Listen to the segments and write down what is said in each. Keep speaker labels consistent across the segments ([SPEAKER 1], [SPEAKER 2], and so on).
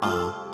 [SPEAKER 1] Uh.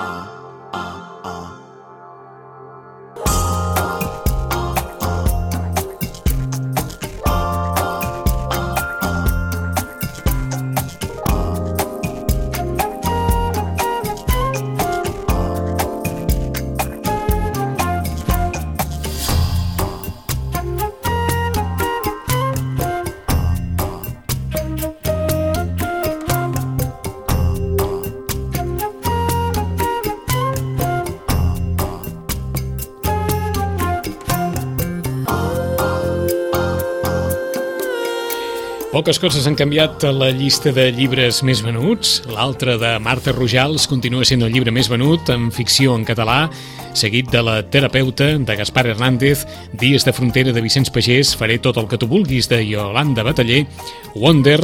[SPEAKER 1] Poques coses han canviat a la llista de llibres més venuts. L'altre de Marta Rojals continua sent el llibre més venut en ficció en català, seguit de La terapeuta, de Gaspar Hernández, Dies de frontera de Vicenç Pagès, Faré tot el que tu vulguis, de Yolanda Bataller, Wonder,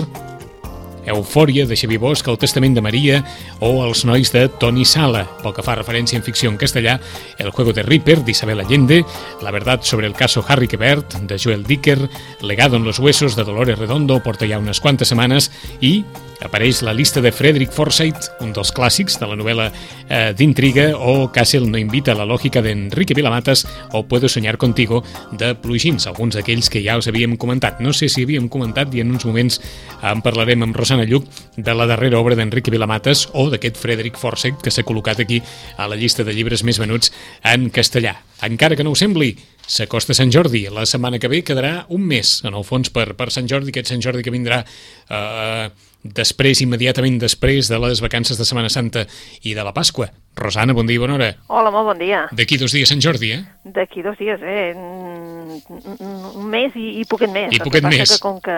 [SPEAKER 1] Eufòria, de Xavier Bosch, El testament de Maria o Els nois de Toni Sala. Pel que fa referència en ficció en castellà, El juego de Ripper, d'Isabel Allende, La verdad sobre el caso Harry Quebert, de Joel Dicker, Legado en los huesos, de Dolores Redondo, porta ja unes quantes setmanes, i apareix la lista de Frederick Forsyth, un dels clàssics de la novel·la eh, d'intriga, o Castle no invita a la lògica d'Enrique Vilamatas, o Puedo soñar contigo, de Plugins, alguns d'aquells que ja us havíem comentat. No sé si havíem comentat, i en uns moments en parlarem amb Rosana Lluc, de la darrera obra d'Enrique Vilamatas, o d'aquest Frederick Forsyth, que s'ha col·locat aquí a la llista de llibres més venuts en castellà. Encara que no ho sembli, s'acosta Sant Jordi. La setmana que ve quedarà un mes, en el fons, per, per Sant Jordi, aquest Sant Jordi que vindrà eh, després, immediatament després de les vacances de Setmana Santa i de la Pasqua. Rosana, bon dia i bona hora.
[SPEAKER 2] Hola, molt bon dia.
[SPEAKER 1] D'aquí dos dies Sant Jordi, eh?
[SPEAKER 2] D'aquí dos dies, eh? Un mes i, i poquet més.
[SPEAKER 1] I poquet més.
[SPEAKER 2] Que com que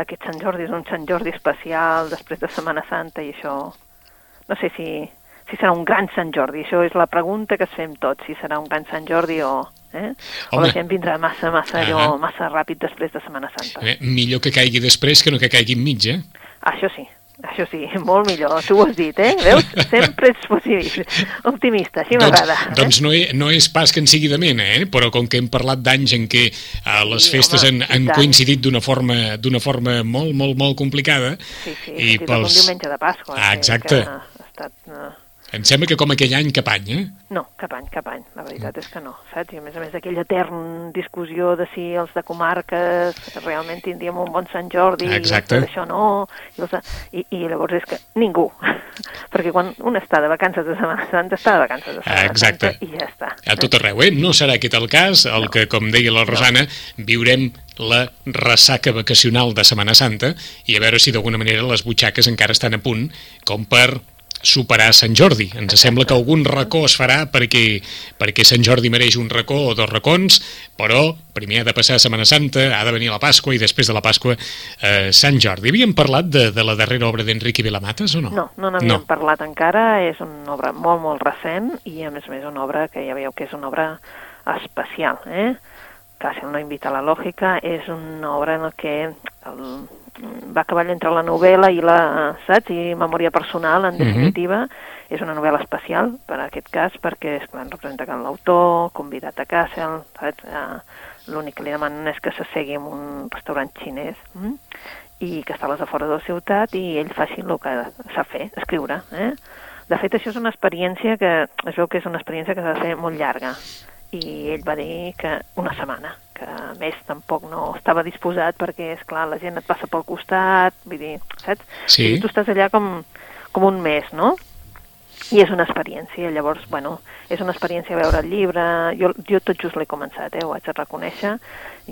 [SPEAKER 2] aquest Sant Jordi és un Sant Jordi especial després de Setmana Santa i això... No sé si, si serà un gran Sant Jordi. Això és la pregunta que es fem tots, si serà un gran Sant Jordi o... Eh? o
[SPEAKER 1] Home.
[SPEAKER 2] la gent vindrà massa, massa, allò,
[SPEAKER 1] Ahà.
[SPEAKER 2] massa ràpid després de Setmana Santa.
[SPEAKER 1] eh? Millor que caigui després que no que caigui enmig, eh?
[SPEAKER 2] Això sí, això sí, molt millor. Tu ho has dit, eh? Veus? Sempre ets positiu, optimista, així m'agrada.
[SPEAKER 1] Doncs, doncs no, he, no és pas que en sigui de mena, eh? però com que hem parlat d'anys en què eh, les
[SPEAKER 2] Sí,
[SPEAKER 1] festes
[SPEAKER 2] home,
[SPEAKER 1] han, han coincidit d'una forma, d'una forma molt, molt, molt complicada,
[SPEAKER 2] Sí, sí,
[SPEAKER 1] i
[SPEAKER 2] tot un diumenge de Pasqua.
[SPEAKER 1] Ah, exacte.
[SPEAKER 2] Que ha estat... eh,
[SPEAKER 1] Em sembla que com aquell any cap any, eh?
[SPEAKER 2] No, cap any, cap any. La veritat és que no, saps? I a més a més aquella etern discussió de si els de comarques realment tindríem un bon Sant Jordi
[SPEAKER 1] Exacte.
[SPEAKER 2] i els d'això no, i, els de... I, i llavors és que ningú, perquè quan un està de vacances de Setmana Santa, està de vacances de Setmana
[SPEAKER 1] Exacte.
[SPEAKER 2] Santa i ja està.
[SPEAKER 1] A tot arreu, eh? No serà aquest el cas, el que, com deia la Rosana, viurem la ressaca vacacional de Setmana Santa i a veure si d'alguna manera les butxaques encara estan a punt com per superar Sant Jordi. Ens sembla que algun racó es farà perquè, perquè Sant Jordi mereix un racó o dos racons, però primer ha de passar Setmana Santa, ha de venir la Pasqua i després de la Pasqua eh, Sant Jordi. Havíem parlat de, de la darrera obra d'Enrique Vilamatas o no?
[SPEAKER 2] No, no n'havíem parlat encara, és una obra molt, molt recent i a més a més una obra que ja veieu que és una obra especial, eh? Càssil no invita a la lògica, és una obra en la que el, va a cavall entre la novel·la i la, saps, i memòria personal, en
[SPEAKER 1] Mhm.
[SPEAKER 2] definitiva, és una novel·la especial per a aquest cas, perquè és clar, representa que l'autor, convidat a Càssil, saps, eh, l'únic que li demanen és que s'assegui en un restaurant xinès, mm? i que està a les afores de la ciutat i ell faci el que sap fer, escriure. Eh? De fet, això és una experiència que es veu que és una experiència que s'ha de fer molt llarga i ell va dir que una setmana, que a més tampoc no estava disposat perquè, és clar la gent et passa pel costat, vull dir, saps?
[SPEAKER 1] Sí.
[SPEAKER 2] I tu estàs allà com, com un mes, no? I és una experiència, llavors, bueno, és una experiència veure el llibre, jo, jo tot just l'he començat, eh, ho haig de reconèixer,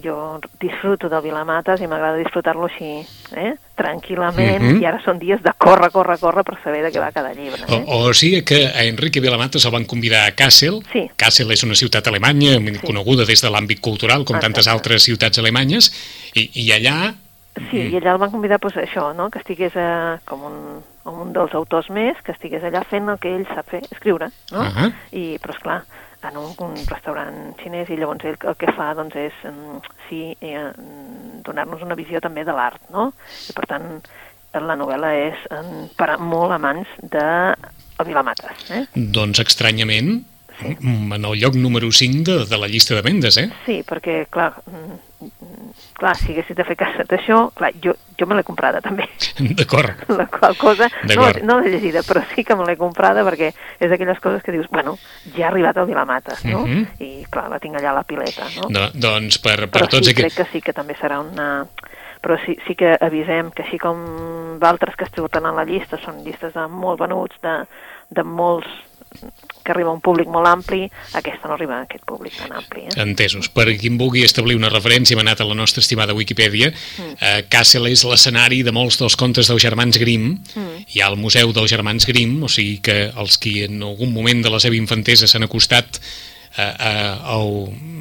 [SPEAKER 2] jo disfruto del Vilamates i m'agrada disfrutar-lo així, eh, tranquil·lament,
[SPEAKER 1] Mhm.
[SPEAKER 2] i ara són dies de córrer, córrer, córrer per saber de què va cada llibre. Eh?
[SPEAKER 1] O, o sigui que a Enrique Vilamatas el van convidar a Kassel.
[SPEAKER 2] Sí.
[SPEAKER 1] Kassel és una ciutat alemanya sí. coneguda des de l'àmbit cultural, com tantes
[SPEAKER 2] Exacte.
[SPEAKER 1] altres ciutats alemanyes, i, i allà...
[SPEAKER 2] Sí, i allà el van convidar pues, això, no? que estigués a, com un, com un dels autors més, que estigués allà fent el que ell sap fer, escriure, no?
[SPEAKER 1] Ahà.
[SPEAKER 2] I, però, esclar, en un, un restaurant xinès i llavors ell el que fa doncs, és mm, sí, eh, donar-nos una visió també de l'art, no? I per tant, la novel·la és mm, per a molt amants de el Vilamates, eh?
[SPEAKER 1] Doncs estranyament, mm, en el lloc número 5 de, de la llista de vendes, eh?
[SPEAKER 2] Sí, perquè, clar, mm, clar, si haguessis de fer cas d'això, clar, jo, jo me l'he comprada també.
[SPEAKER 1] D'acord.
[SPEAKER 2] La qual cosa, no, no l'he llegida, però sí que me l'he comprada perquè és d'aquelles coses que dius, bueno, ja ha arribat el Vilamates, no?
[SPEAKER 1] Mhm.
[SPEAKER 2] I clar, la tinc allà a la pileta, no?
[SPEAKER 1] No, doncs per, per
[SPEAKER 2] però
[SPEAKER 1] tots
[SPEAKER 2] sí,
[SPEAKER 1] aquests...
[SPEAKER 2] crec que sí que també serà una... Però sí, sí que avisem que així com d'altres que surten a la llista són llistes de molt venuts, de, de molts que arriba a un públic molt ampli, aquesta no arriba a aquest públic tan ampli. Eh?
[SPEAKER 1] Entesos. Per qui en vulgui establir una referència, hem anat a la nostra estimada Wikipedia. Mm. Eh, Kassel és l'escenari de molts dels contes dels germans Grimm. Mm. Hi ha el Museu dels Germans Grimm, o sigui que els qui en algun moment de la seva infantesa s'han acostat a, a, a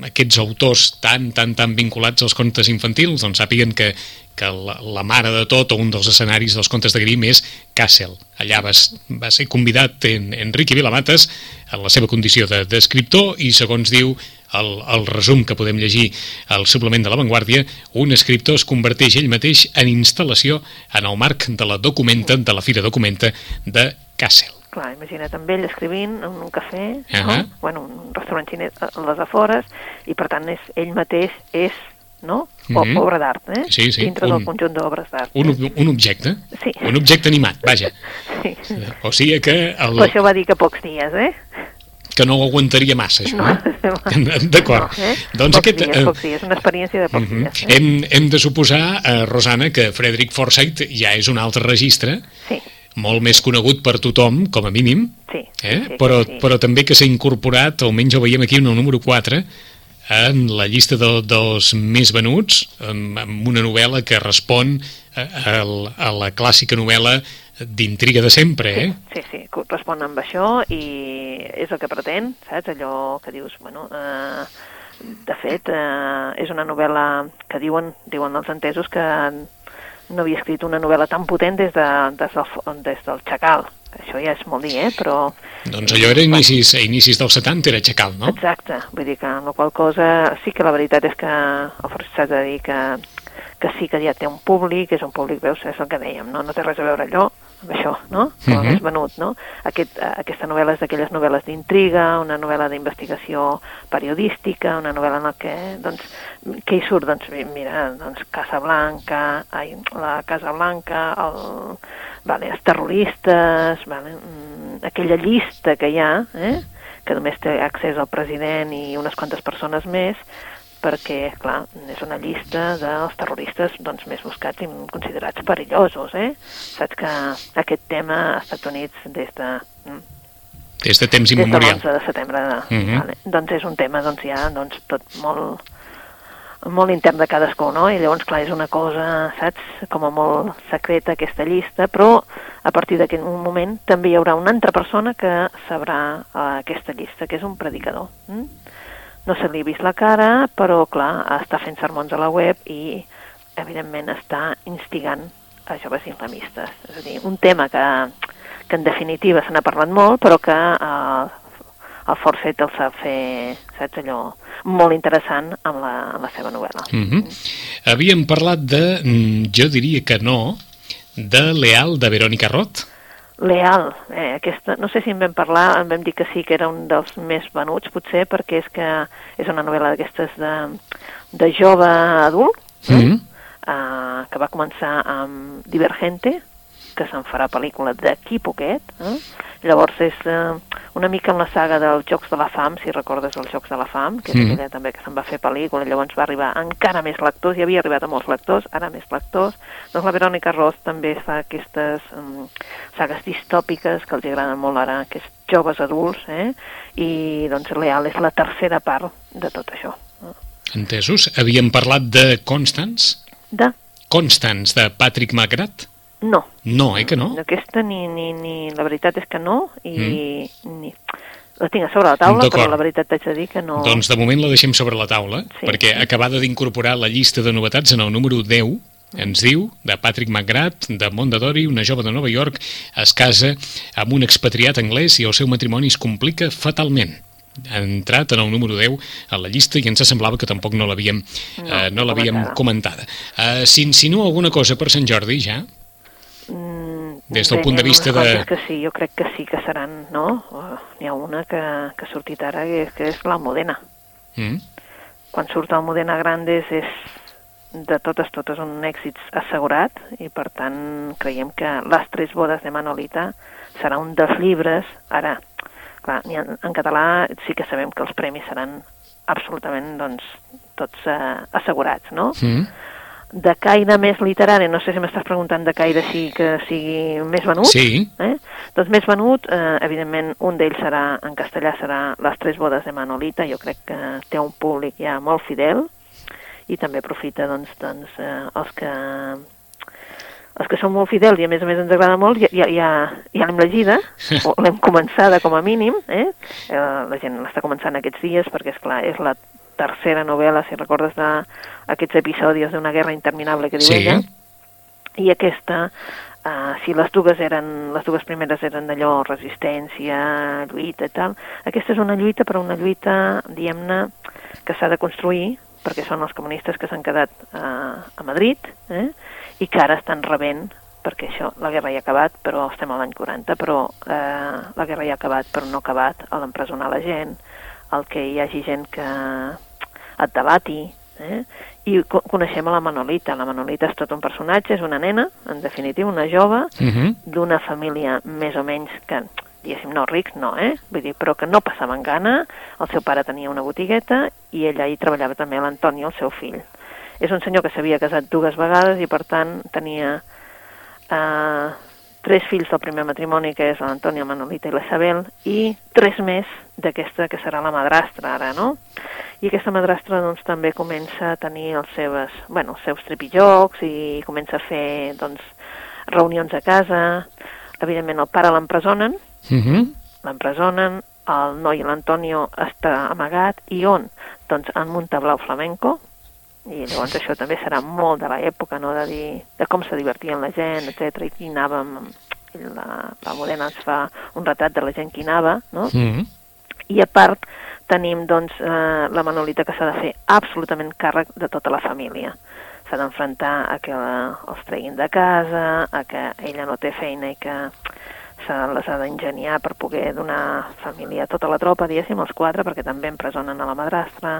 [SPEAKER 1] aquests autors tan, tan, tan vinculats als contes infantils, doncs sàpiguen que, que la, la mare de tot, o un dels escenaris dels contes de Grimm és Kassel. Allà va, va ser convidat en Enrique Vilamates en la seva condició d'escriptor de, i segons diu el, el resum que podem llegir al suplement de La Vanguardia, un escriptor es converteix ell mateix en instal·lació en el marc de la documenta, de la Fira Documenta de Kassel.
[SPEAKER 2] Clar, imagina't amb ell escrivint en un cafè,
[SPEAKER 1] Uh
[SPEAKER 2] no?
[SPEAKER 1] -huh.
[SPEAKER 2] bueno, un restaurant xinès a les afores, i per tant és, ell mateix és no? O,
[SPEAKER 1] Mhm.
[SPEAKER 2] obra d'art, eh?
[SPEAKER 1] Sí, sí,
[SPEAKER 2] Dintre
[SPEAKER 1] un-
[SPEAKER 2] del conjunt d'obres d'art.
[SPEAKER 1] Un, un objecte,
[SPEAKER 2] Sí.
[SPEAKER 1] un objecte animat, vaja.
[SPEAKER 2] Sí.
[SPEAKER 1] O sigui que, el,
[SPEAKER 2] Però això va dir que pocs dies, eh?
[SPEAKER 1] que no ho aguantaria massa, això.
[SPEAKER 2] No.
[SPEAKER 1] eh? D'acord.
[SPEAKER 2] No, eh?
[SPEAKER 1] Doncs
[SPEAKER 2] pocs
[SPEAKER 1] aquest,
[SPEAKER 2] dies,
[SPEAKER 1] eh,
[SPEAKER 2] pocs dies, una experiència de pocs
[SPEAKER 1] Mhm.
[SPEAKER 2] dies. Eh?
[SPEAKER 1] Hem, hem de suposar, eh, Rosana, que Frederick Forsyth ja és un altre registre,
[SPEAKER 2] Sí,
[SPEAKER 1] molt més conegut per tothom, com a mínim,
[SPEAKER 2] sí.
[SPEAKER 1] eh?
[SPEAKER 2] sí,
[SPEAKER 1] però,
[SPEAKER 2] sí.
[SPEAKER 1] però també que s'ha incorporat, almenys ho veiem aquí en el número 4, en la llista de, dels més venuts, amb, amb una novel·la que respon a, a, a la clàssica novel·la d'intriga de sempre, eh?
[SPEAKER 2] Sí, sí, correspon amb això i és el que pretén, saps? Allò que dius, bueno, eh, de fet, eh, és una novel·la que diuen, diuen els entesos que no havia escrit una novel·la tan potent des, de, des, del, des del Chacal. Això ja és molt dir, eh? Però...
[SPEAKER 1] Doncs allò era inicis, a inicis dels 70, era Chacal, no?
[SPEAKER 2] Exacte, vull dir que amb la qual cosa sí que la veritat és que el Força s'ha de dir que, que sí que ja té un públic, és un públic, veus, és el que dèiem, no, no té res a veure allò amb això, no? Com
[SPEAKER 1] Mhm.
[SPEAKER 2] uh més venut, no? Aquest, eh, aquesta novel·la és d'aquelles novel·les d'intriga, una novel·la d'investigació periodística, una novel·la en la que, doncs, què hi surt? Doncs, mi- mira, doncs, Casablanca, ai, la Casa Blanca, el, vale, els terroristes, vale, mm, aquella llista que hi ha, eh? que només té accés al president i unes quantes persones més, perquè, clar, és una llista dels terroristes doncs, més buscats i considerats perillosos, eh? Saps que aquest tema als Estats Units des de, mm,
[SPEAKER 1] Des de temps
[SPEAKER 2] des de
[SPEAKER 1] immemorial.
[SPEAKER 2] l'11 de setembre,
[SPEAKER 1] Mhm.
[SPEAKER 2] vale? doncs és un tema doncs, ja doncs, tot molt, molt intern de cadascú, no? I llavors, clar, és una cosa, saps, com a molt secreta aquesta llista, però a partir d'aquest moment també hi haurà una altra persona que sabrà eh, aquesta llista, que és un predicador. Mm? No se li ha vist la cara, però, clar, està fent sermons a la web i, evidentment, està instigant a joves islamistes. És a dir, un tema que, que en definitiva se n'ha parlat molt, però que eh, el Forset el sap fer, saps, allò molt interessant amb la, amb la seva novel·la.
[SPEAKER 1] Mm -hmm. Havíem parlat de, mm, jo diria que no, de Leal, de Verònica Roth.
[SPEAKER 2] Leal, eh, aquesta, no sé si en vam parlar, en vam dir que sí que era un dels més venuts, potser, perquè és que és una novel·la d'aquestes de, de jove adult, eh?
[SPEAKER 1] Mm -hmm.
[SPEAKER 2] eh, que va començar amb Divergente, que se'n farà pel·lícula d'aquí poquet. Eh? Llavors és eh, una mica en la saga dels Jocs de la Fam, si recordes els Jocs de la Fam, que és
[SPEAKER 1] Mm.
[SPEAKER 2] aquella també que se'n va fer pel·lícula, llavors va arribar encara més lectors, ja havia arribat a molts lectors, ara més lectors. Doncs la Verònica Ross també fa aquestes um, sagues distòpiques que els agraden molt ara, aquests joves adults, eh? i doncs Leal és la tercera part de tot això. eh?
[SPEAKER 1] Entesos? Havíem parlat de Constance?
[SPEAKER 2] De?
[SPEAKER 1] Constance, de Patrick McGrath?
[SPEAKER 2] No,
[SPEAKER 1] No, eh que no?
[SPEAKER 2] Aquesta ni, ni, ni... La veritat és que no, i mm. ni... La tinc a sobre la taula, però la veritat t'haig de dir que no...
[SPEAKER 1] Doncs de moment la deixem sobre la taula,
[SPEAKER 2] Sí.
[SPEAKER 1] perquè acabada d'incorporar la llista de novetats en el número 10, ens diu, de Patrick McGrath, de Mondadori, una jove de Nova York, es casa amb un expatriat anglès i el seu matrimoni es complica fatalment ha entrat en el número 10 a la llista i ens semblava que tampoc no l'havíem
[SPEAKER 2] No,
[SPEAKER 1] eh, no l'havíem comentada. Uh, S'insinua alguna cosa per Sant Jordi ja? Des del
[SPEAKER 2] bé,
[SPEAKER 1] punt de vista de-
[SPEAKER 2] Que sí, jo crec que sí que seran, no? N'hi ha una que, que ha sortit ara, que és, que és l'Almudena.
[SPEAKER 1] Mm?
[SPEAKER 2] Quan surt l'Almudena Grandes és, de totes, totes un èxit assegurat i per tant creiem que Les tres bodes de Manolita serà un dels llibres, ara, clar, en, en català sí que sabem que els premis seran absolutament doncs, tots eh, assegurats, no?
[SPEAKER 1] Mm.
[SPEAKER 2] De caire més literari, no sé si m'estàs preguntant de caire sí que sigui més venut.
[SPEAKER 1] Sí.
[SPEAKER 2] Eh? Doncs més venut, eh, evidentment, un d'ells serà, en castellà serà Les tres bodes de Manolita, jo crec que té un públic ja molt fidel, i també aprofita doncs, doncs, eh, els que els que són molt fidels i a més a més ens agrada molt, ja, ja, ja, ja l'hem llegida, o l'hem començada com a mínim, eh? eh la gent l'està començant aquests dies perquè, és clar és la tercera novel·la, si recordes, d'aquests episodis d'una guerra interminable que diu
[SPEAKER 1] sí.
[SPEAKER 2] ella, i aquesta, uh, si les dues eren, les dues primeres eren d'allò, resistència, lluita i tal, aquesta és una lluita, però una lluita, diguem-ne, que s'ha de construir, perquè són els comunistes que s'han quedat uh, a Madrid, eh? i que ara estan rebent perquè això, la guerra ja ha acabat, però estem a l'any 40, però eh, la guerra ja ha acabat, però no ha acabat, a l'empresonar la gent, el que hi hagi gent que et delati, eh? I co coneixem a la Manolita. La Manolita és tot un personatge, és una nena, en definitiva, una jove,
[SPEAKER 1] Uh -huh.
[SPEAKER 2] d'una família més o menys que, diguéssim, no rics, no, eh? Vull dir, però que no passaven gana, el seu pare tenia una botigueta i ella hi treballava també l'Antoni, el seu fill. És un senyor que s'havia casat dues vegades i, per tant, tenia eh, tres fills del primer matrimoni, que és l'Antònia, Manolita i l'Isabel, i tres més d'aquesta que serà la madrastra ara, no? I aquesta madrastra doncs, també comença a tenir els seves, bueno, els seus trepitjocs i comença a fer doncs, reunions a casa. Evidentment el pare l'empresonen,
[SPEAKER 1] Uh -huh.
[SPEAKER 2] l'empresonen, el noi, l'Antonio, està amagat, i on? Doncs en Montablau Flamenco, i llavors això també serà molt de l'època, no?, de dir de com se divertien la gent, etc i qui anàvem, la, la Morena ens fa un retrat de la gent que anava, no?
[SPEAKER 1] -huh.
[SPEAKER 2] I a part tenim, doncs, eh, la Manolita que s'ha de fer absolutament càrrec de tota la família. S'ha d'enfrontar a que la, els treguin de casa, a que ella no té feina i que se les ha d'ingeniar per poder donar família a tota la tropa, diguéssim, els quatre, perquè també empresonen a la madrastra,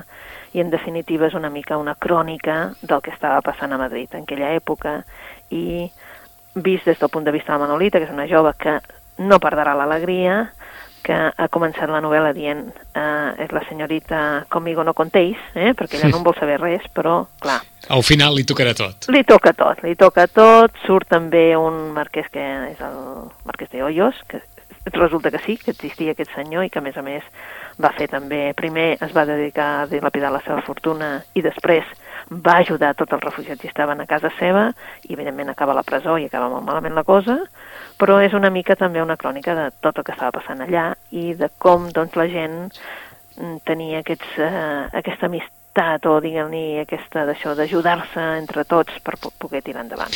[SPEAKER 2] i en definitiva és una mica una crònica del que estava passant a Madrid en aquella època, i vist des del punt de vista de la Manolita, que és una jove que no perdrà l'alegria, que ha començat la novel·la dient eh, és la senyorita conmigo no contéis, eh, perquè ella no en vol saber res, però, clar,
[SPEAKER 1] Al final li tocarà tot.
[SPEAKER 2] li toca tot, li toca tot, surt també un marquès que és el marquès de Hoyos, que resulta que sí, que existia aquest senyor i que a més a més va fer també, primer es va dedicar a dilapidar la seva fortuna i després va ajudar tots els refugiats que estaven a casa seva i evidentment acaba la presó i acaba molt malament la cosa, però és una mica també una crònica de tot el que estava passant allà i de com doncs, la gent mm, tenia aquests, eh, aquesta amistat o diguem-ne aquesta d'això d'ajudar-se entre tots per po- poder tirar endavant.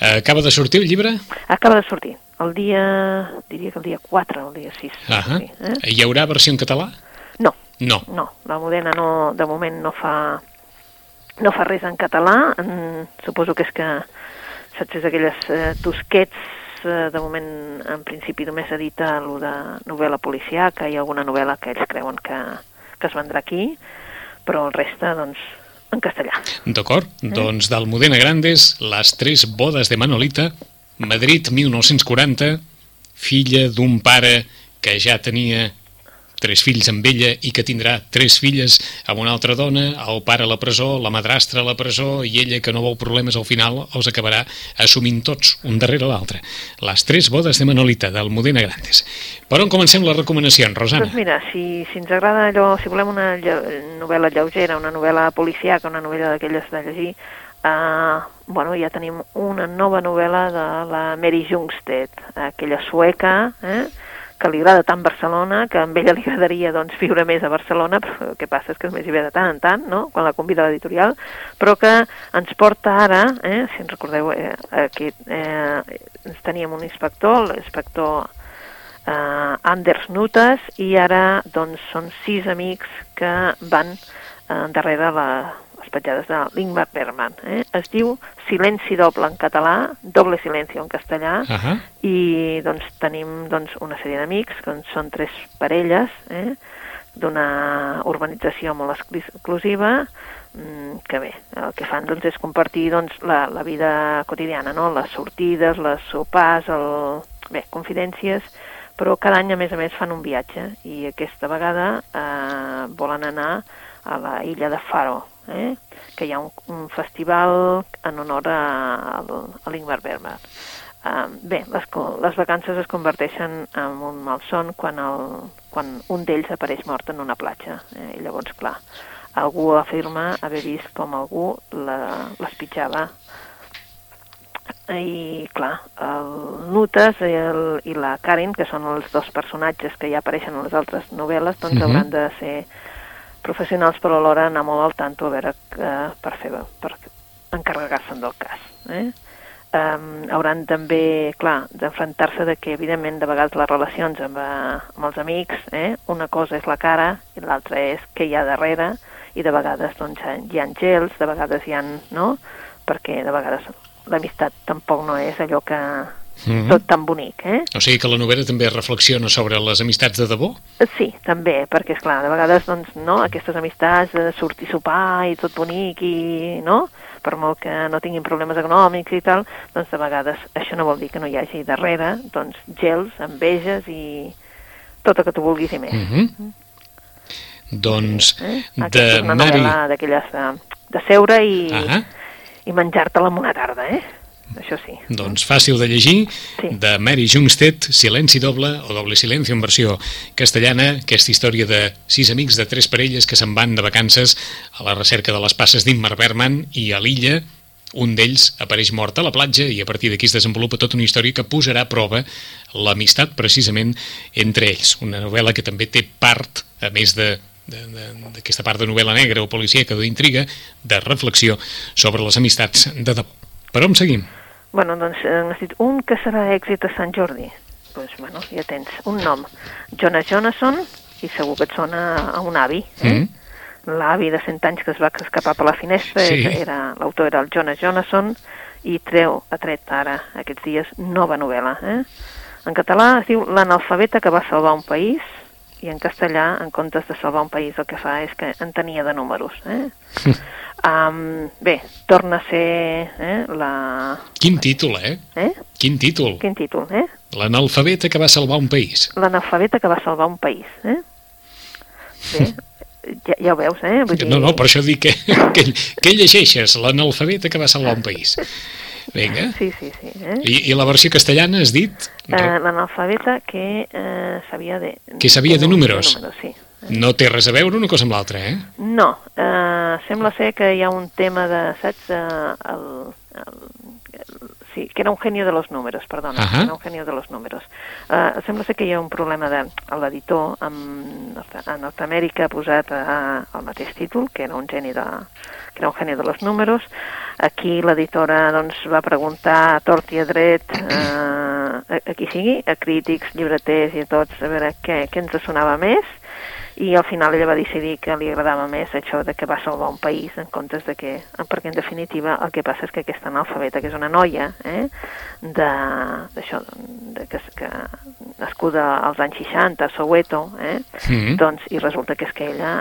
[SPEAKER 1] Eh, Acaba de sortir el llibre?
[SPEAKER 2] Acaba de sortir, el dia, diria que el dia 4 o el dia 6.
[SPEAKER 1] Uh -huh.
[SPEAKER 2] sí, eh?
[SPEAKER 1] Hi haurà versió en català?
[SPEAKER 2] No,
[SPEAKER 1] No.
[SPEAKER 2] no, la Modena no, de moment no fa, no fa res en català, mm, suposo que és que, saps, és aquelles eh, tosquets, eh, de moment en principi només edita el de novel·la policiaca i alguna novel·la que ells creuen que, que es vendrà aquí, però el reste, doncs, en castellà.
[SPEAKER 1] D'acord, doncs d'Almudena Grandes, Les tres bodes de Manolita, Madrid 1940, filla d'un pare que ja tenia tres fills amb ella i que tindrà tres filles amb una altra dona, el pare a la presó, la madrastra a la presó i ella que no vol problemes al final els acabarà assumint tots, un darrere l'altre. Les tres bodes de Manolita, d'Almudena Grandes. Per on comencem les recomanacions, Rosana?
[SPEAKER 2] Doncs mira, si, si ens agrada allò, si volem una novel·la lleugera, una novel·la policiaca, una novel·la d'aquelles de llegir, uh, bueno, ja tenim una nova novel·la de la Mary Jungstedt, aquella sueca, eh? Que li agrada tant Barcelona, que a ella li agradaria doncs, viure més a Barcelona, però el que passa és que només hi ve de tant en tant, no? quan la convida a l'editorial, però que ens porta ara, eh, si ens recordeu, eh, aquí eh, ens teníem un inspector, l'inspector eh, Anders Nutas, i ara doncs, són sis amics que van eh, darrere la, les petjades de l'Ingmar Bergman. Eh? Es diu Silenci doble en català, doble silenci en castellà,
[SPEAKER 1] Uh -huh.
[SPEAKER 2] i doncs tenim doncs, una sèrie d'amics, que són tres parelles, eh? d'una urbanització molt exclusiva, mm, que bé, el que fan doncs, és compartir doncs, la, la vida quotidiana, no? les sortides, les sopars, el... bé, confidències, però cada any, a més a més, fan un viatge i aquesta vegada eh, volen anar a la illa de Faro, eh? que hi ha un, un festival en honor a, a, l'Ingvar Bergman. Uh, bé, les, les vacances es converteixen en un malson quan, el, quan un d'ells apareix mort en una platja. Eh? I llavors, clar, algú afirma haver vist com algú l'espitjava i clar, el Nutes i, el, i la Karen, que són els dos personatges que ja apareixen en les altres novel·les, doncs uh mhm. -huh. hauran de ser professionals però alhora anar molt al tanto a veure eh, per fer per encarregar-se'n del cas. Eh? Um, hauran també, clar, d'enfrontar-se de que, evidentment, de vegades les relacions amb, uh, amb els amics, eh? una cosa és la cara i l'altra és què hi ha darrere, i de vegades doncs, hi ha gels, de vegades hi ha, no?, perquè de vegades l'amistat tampoc no és allò que mm -hmm. tot tan bonic, eh?
[SPEAKER 1] O sigui que la novel·la també reflexiona sobre les amistats de debò?
[SPEAKER 2] Sí, també, perquè, és clar de vegades, doncs, no, aquestes amistats de sortir a sopar i tot bonic i, no?, per molt que no tinguin problemes econòmics i tal, doncs de vegades això no vol dir que no hi hagi darrere, doncs, gels, enveges i tot el que tu vulguis i més.
[SPEAKER 1] Mm -hmm. Mm. Doncs, eh? de Mary...
[SPEAKER 2] d'aquelles de, de seure i... -huh i menjar-te-la en una tarda, eh? Això sí.
[SPEAKER 1] Doncs fàcil de llegir, sí. de Mary Jungstedt, Silenci doble o Doble silenci en versió castellana, aquesta història de sis amics de tres parelles que se'n van de vacances a la recerca de les passes d'Inmar Berman i a l'illa un d'ells apareix mort a la platja i a partir d'aquí es desenvolupa tota una història que posarà a prova l'amistat precisament entre ells. Una novel·la que també té part, a més de d'aquesta part de novel·la negra o policíaca d'intriga, de reflexió sobre les amistats de debò. Per on seguim?
[SPEAKER 2] Bueno, doncs hem dit un que serà èxit a Sant Jordi. Doncs, pues, bueno, ja tens un nom. Jonas Jonasson, i segur que et sona a un avi, eh? Mm. L'avi de 100 anys que es va escapar per la finestra, sí. era l'autor era el Jonas Jonasson, i treu, ha tret ara, aquests dies, nova novel·la. Eh? En català es diu L'analfabeta que va salvar un país, i en castellà, en comptes de salvar un país, el que fa és que en tenia de números. Eh? um, bé, torna a ser eh, la...
[SPEAKER 1] Quin títol, eh?
[SPEAKER 2] eh?
[SPEAKER 1] Quin títol?
[SPEAKER 2] Quin títol, eh?
[SPEAKER 1] L'analfabeta que va salvar un país.
[SPEAKER 2] L'analfabeta que va salvar un país, eh? Bé, ja, ja ho veus, eh?
[SPEAKER 1] Vull dir... No, no, per això dic que, que, que llegeixes l'analfabeta que va salvar un país. Vinga.
[SPEAKER 2] Sí, sí, sí. Eh?
[SPEAKER 1] I, I la versió castellana has dit?
[SPEAKER 2] Uh, L'analfabeta que uh, sabia de...
[SPEAKER 1] Que sabia de, de números.
[SPEAKER 2] De números sí.
[SPEAKER 1] No té res a veure una cosa amb l'altra, eh?
[SPEAKER 2] No, uh, sembla ser que hi ha un tema de, saps, uh, el, el, que era un genio de los números, perdona, uh -huh. era un genio de los números. Uh, sembla ser que hi ha un problema de l'editor a Nord-Amèrica ha posat uh, el mateix títol, que era un geni de, que era un geni de los números. Aquí l'editora doncs, va preguntar a tort i a dret uh, a, a qui sigui, a crítics, llibreters i a tots, a veure què, què ens sonava més, i al final ella va decidir que li agradava més això de que va salvar un país en comptes de que, perquè en definitiva el que passa és que aquesta analfabeta, que és una noia, eh, d'això, que, que nascuda als anys 60 a Soweto, eh, mm. doncs, i resulta que és que ella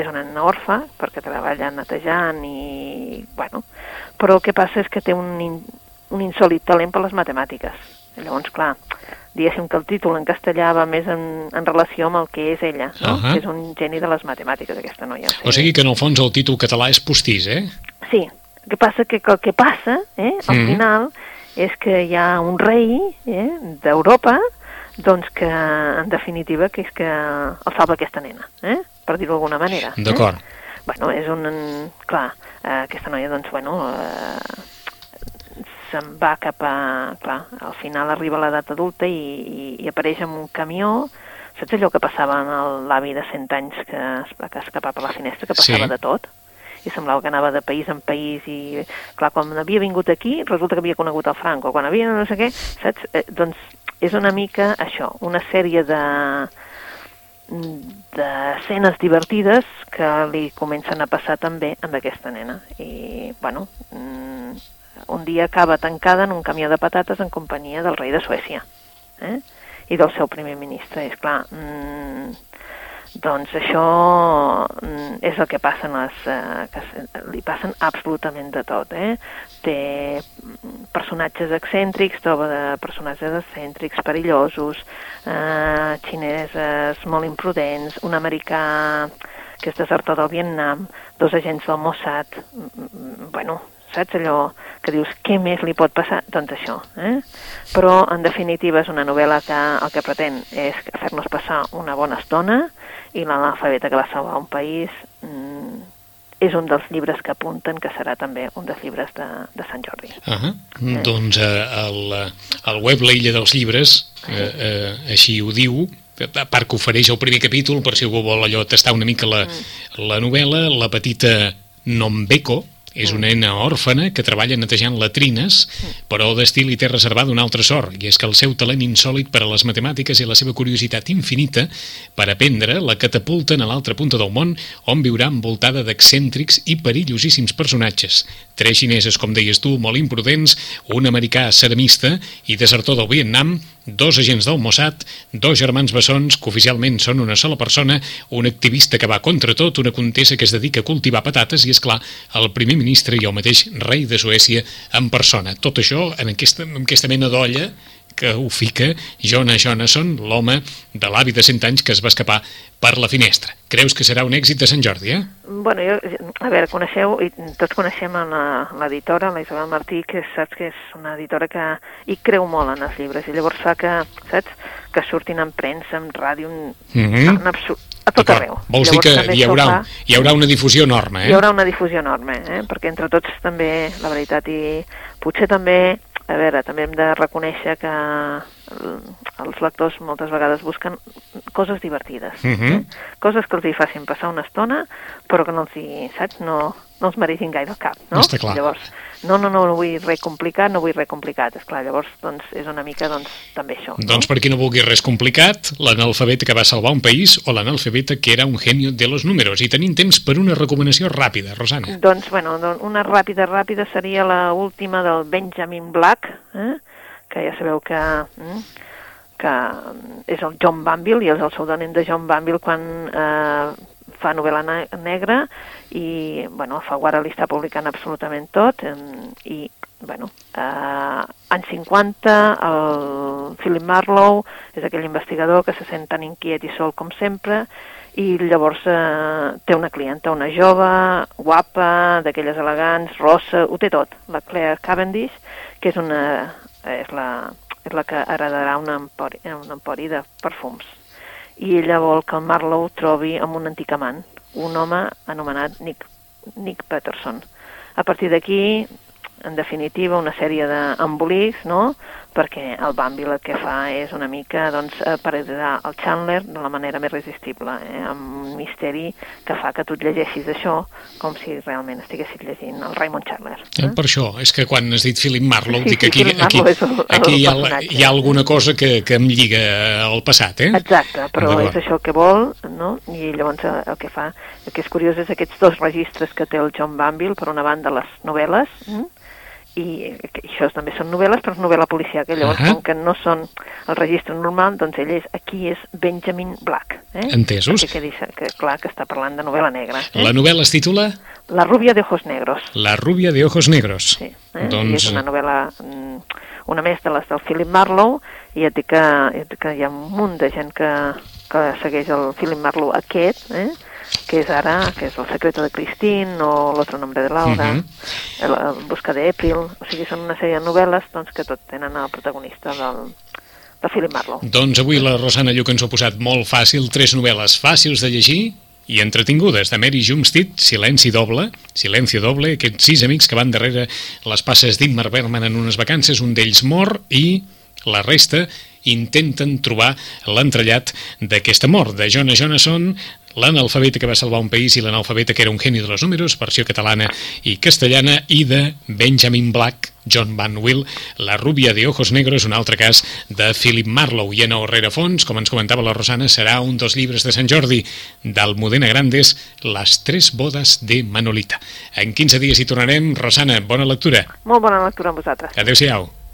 [SPEAKER 2] és una orfa perquè treballa netejant i, bueno, però el que passa és que té un, un insòlid talent per les matemàtiques. Llavors, clar, diguéssim que el títol en castellà va més en, en relació amb el que és ella, no? Uh -huh. que és un geni de les matemàtiques, aquesta noia.
[SPEAKER 1] O sigui, o sigui que en el fons el títol català és postís, eh?
[SPEAKER 2] Sí, el que passa que el que passa, eh, al mm. final, és que hi ha un rei eh, d'Europa doncs que, en definitiva, que és que el salva aquesta nena, eh? per dir-ho d'alguna manera.
[SPEAKER 1] D'acord. Eh?
[SPEAKER 2] Bueno, és un... Clar, eh, aquesta noia, doncs, bueno, eh, se'n va cap a... Clar, al final arriba a l'edat adulta i, i, i apareix en un camió saps allò que passava en l'avi de 100 anys que es va escapar per la finestra, que passava sí. de tot? I semblava que anava de país en país i, clar, quan havia vingut aquí, resulta que havia conegut el Franco, quan havia no sé què, saps? Eh, doncs és una mica això, una sèrie de d'escenes divertides que li comencen a passar també amb aquesta nena. I, bueno, mm, un dia acaba tancada en un camió de patates en companyia del rei de Suècia eh? i del seu primer ministre. És clar, mmm, Doncs això mm, és el que passen les, eh, que li passen absolutament de tot, eh? Té personatges excèntrics, troba de personatges excèntrics, perillosos, eh, xineses molt imprudents, un americà que és desertor del Vietnam, dos agents del Mossad, mm, mm, bueno, saps allò que dius, què més li pot passar? Doncs això, eh? Però, en definitiva, és una novel·la que el que pretén és fer-nos passar una bona estona, i l'analfabeta que va salvar un país mm, és un dels llibres que apunten que serà també un dels llibres de, de Sant Jordi.
[SPEAKER 1] Uh -huh. eh. Doncs eh, el, el web La Illa dels Llibres eh, eh, així ho diu, a part que ofereix el primer capítol per si algú vol allò tastar una mica la, mm. la novel·la, la petita Nombeko, és una nena òrfana que treballa netejant latrines, però d'estil i té reservada un altre sort, i és que el seu talent insòlid per a les matemàtiques i la seva curiositat infinita per aprendre la catapulten a l'altra punta del món, on viurà envoltada d'excèntrics i perillosíssims personatges. Tres xineses, com deies tu, molt imprudents, un americà ceramista i desertor del Vietnam, dos agents del Mossad, dos germans bessons que oficialment són una sola persona, un activista que va contra tot, una contessa que es dedica a cultivar patates i, és clar el primer ministre i el mateix rei de Suècia en persona. Tot això en aquesta, en aquesta mena d'olla que ho fica Jonah Jonasson, l'home de l'avi de 100 anys que es va escapar per la finestra. Creus que serà un èxit de Sant Jordi, eh?
[SPEAKER 2] Bueno, jo, a veure, coneixeu, i tots coneixem l'editora, la Isabel Martí, que saps que és una editora que hi creu molt en els llibres, i llavors fa que, saps, que surtin en premsa, en ràdio, en, mm -hmm. en absurd, a tot arreu.
[SPEAKER 1] Vols Llavors, dir que hi haurà, hi haurà una difusió enorme, eh?
[SPEAKER 2] Hi haurà una difusió enorme, eh? perquè entre tots també, la veritat, i potser també a veure, també hem de reconèixer que els lectors moltes vegades busquen coses divertides, uh -huh. eh? coses que els hi facin passar una estona, però que no els hi, saps, no, no els mereixin gaire cap, no?
[SPEAKER 1] Està clar.
[SPEAKER 2] Llavors, no, no, no, no vull res complicat, no vull res complicat, és clar, llavors, doncs, és una mica, doncs, també això.
[SPEAKER 1] Doncs per qui no vulgui res complicat, l'analfabeta que va salvar un país o l'analfabeta que era un genio de los números. I tenim temps per una recomanació ràpida, Rosana.
[SPEAKER 2] Doncs, bueno, una ràpida, ràpida seria la última del Benjamin Black, eh? que ja sabeu que, mm, que és el John Banville, i és el pseudònim de John Banville quan eh, fa novel·la negra i, bueno, Faguara li està publicant absolutament tot i, bueno, eh, en 50 el Philip Marlowe és aquell investigador que se sent tan inquiet i sol com sempre i llavors eh, té una clienta, una jove, guapa, d'aquelles elegants, rossa, ho té tot, la Claire Cavendish, que és una és la, és la que heredarà un empori, un empori de perfums. I ella vol que el Marlowe trobi amb un antic amant, un home anomenat Nick, Nick Peterson. A partir d'aquí, en definitiva, una sèrie d'embolics, no?, perquè el Bambi el que fa és una mica doncs, eh, parodiar el Chandler de la manera més resistible, eh, amb un misteri que fa que tu et llegeixis això com si realment estiguessis llegint el Raymond Chandler.
[SPEAKER 1] Eh? Eh, per això, és que quan has dit Philip Marlowe, sí, dic aquí, sí, aquí, el, aquí hi, ha, hi ha alguna cosa que, que em lliga al passat, eh?
[SPEAKER 2] Exacte, però és això el que vol, no? I llavors eh, el que fa, el que és curiós és aquests dos registres que té el John Banville, per una banda les novel·les, hm? I això també són novel·les, però és novel·la policial, que llavors, uh -huh. com que no són el registre normal, doncs ell és, aquí és Benjamin Black. Eh?
[SPEAKER 1] Entesos.
[SPEAKER 2] Que, que, que, clar, que està parlant de novel·la negra.
[SPEAKER 1] Eh? La novel·la es titula?
[SPEAKER 2] La rubia de ojos negros.
[SPEAKER 1] La rubia de ojos negros.
[SPEAKER 2] Sí, eh? doncs... I és una novel·la, mm, una més de les del Philip Marlowe, i et dic que, et dic que hi ha un munt de gent que, que segueix el Philip Marlowe aquest, eh? Que és ara, que és El secreto de Christine o L'otro nombre de Laura, uh -huh. el, el Busca de April, o sigui, són una sèrie de novel·les doncs, que tot tenen el protagonista del, de Philip Marlowe.
[SPEAKER 1] Doncs avui la Rosana Lluc ens ho ha posat molt fàcil, tres novel·les fàcils de llegir i entretingudes, de Mary Jumstead, Silenci doble, Silenci doble, aquests sis amics que van darrere les passes d'Ingmar Bergman en unes vacances, un d'ells mor i la resta intenten trobar l'entrellat d'aquesta mort de Jonah Jonasson, l'analfabeta que va salvar un país i l'analfabeta que era un geni de los números, versió catalana i castellana, i de Benjamin Black, John Van Will, La rúbia de ojos negros, un altre cas de Philip Marlowe. I en el rerefons, com ens comentava la Rosana, serà un dels llibres de Sant Jordi d'Almudena Grandes, Les tres bodes de Manolita. En 15 dies hi tornarem. Rosana, bona lectura.
[SPEAKER 2] Molt bona lectura amb vosaltres.
[SPEAKER 1] Adéu-siau.